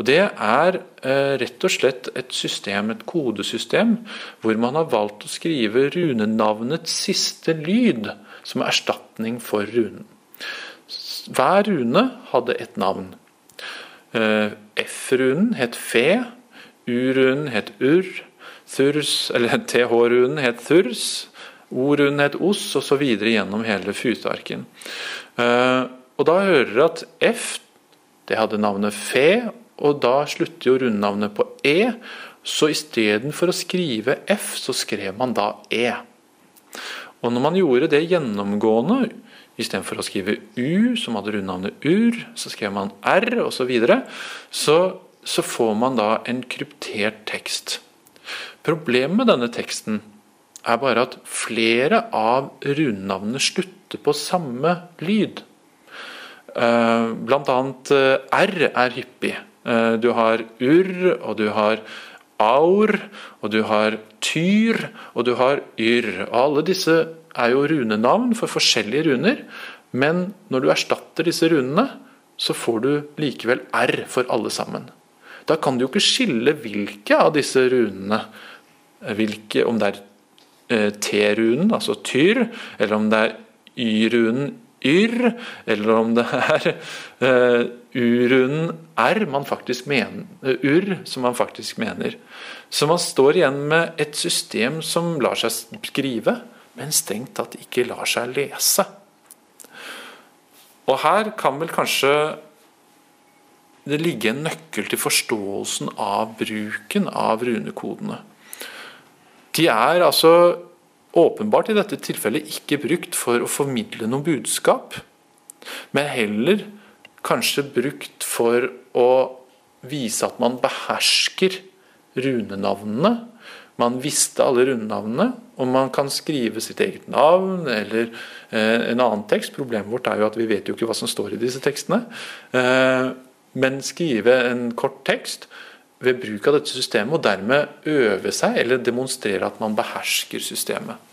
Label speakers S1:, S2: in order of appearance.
S1: Og Det er eh, rett og slett et system, et kodesystem, hvor man har valgt å skrive runenavnets siste lyd som erstatning for runen. Hver rune hadde et navn. Eh, F-runen het fe, U-runen het urr, eller TH-runen het thurs, O-runen het os, osv. gjennom hele futearken. Eh, og da hører dere at F det hadde navnet fe, og da slutter jo rundnavnet på E. Så istedenfor å skrive F, så skrev man da E. Og når man gjorde det gjennomgående, istedenfor å skrive U, som hadde rundnavnet UR, så skrev man R osv., så, videre, så så får man da en kryptert tekst. Problemet med denne teksten er bare at flere av rundnavnene slutter på samme lyd. Eh, blant annet eh, R er hyppig. Eh, du har urr, og du har aur, og du har tyr, og du har yr. Alle disse er jo runenavn for forskjellige runer, men når du erstatter disse runene, så får du likevel R for alle sammen. Da kan du jo ikke skille hvilke av disse runene, hvilke, om det er T-runen, altså tyr, eller om det er Y-runen yr, eller om det er urunden r man faktisk mener, uh, ur som man faktisk mener. Så man står igjen med et system som lar seg skrive, men strengt tatt ikke lar seg lese. Og her kan vel kanskje det ligge en nøkkel til forståelsen av bruken av runekodene. De er altså åpenbart i dette tilfellet ikke brukt for å formidle noe budskap, men heller kanskje brukt for å vise at man behersker runenavnene. Man visste alle runenavnene, og man kan skrive sitt eget navn eller eh, en annen tekst. Problemet vårt er jo at vi vet jo ikke hva som står i disse tekstene. Eh, men skrive en kort tekst ved bruk av dette systemet, og dermed øve seg eller demonstrere at man behersker systemet.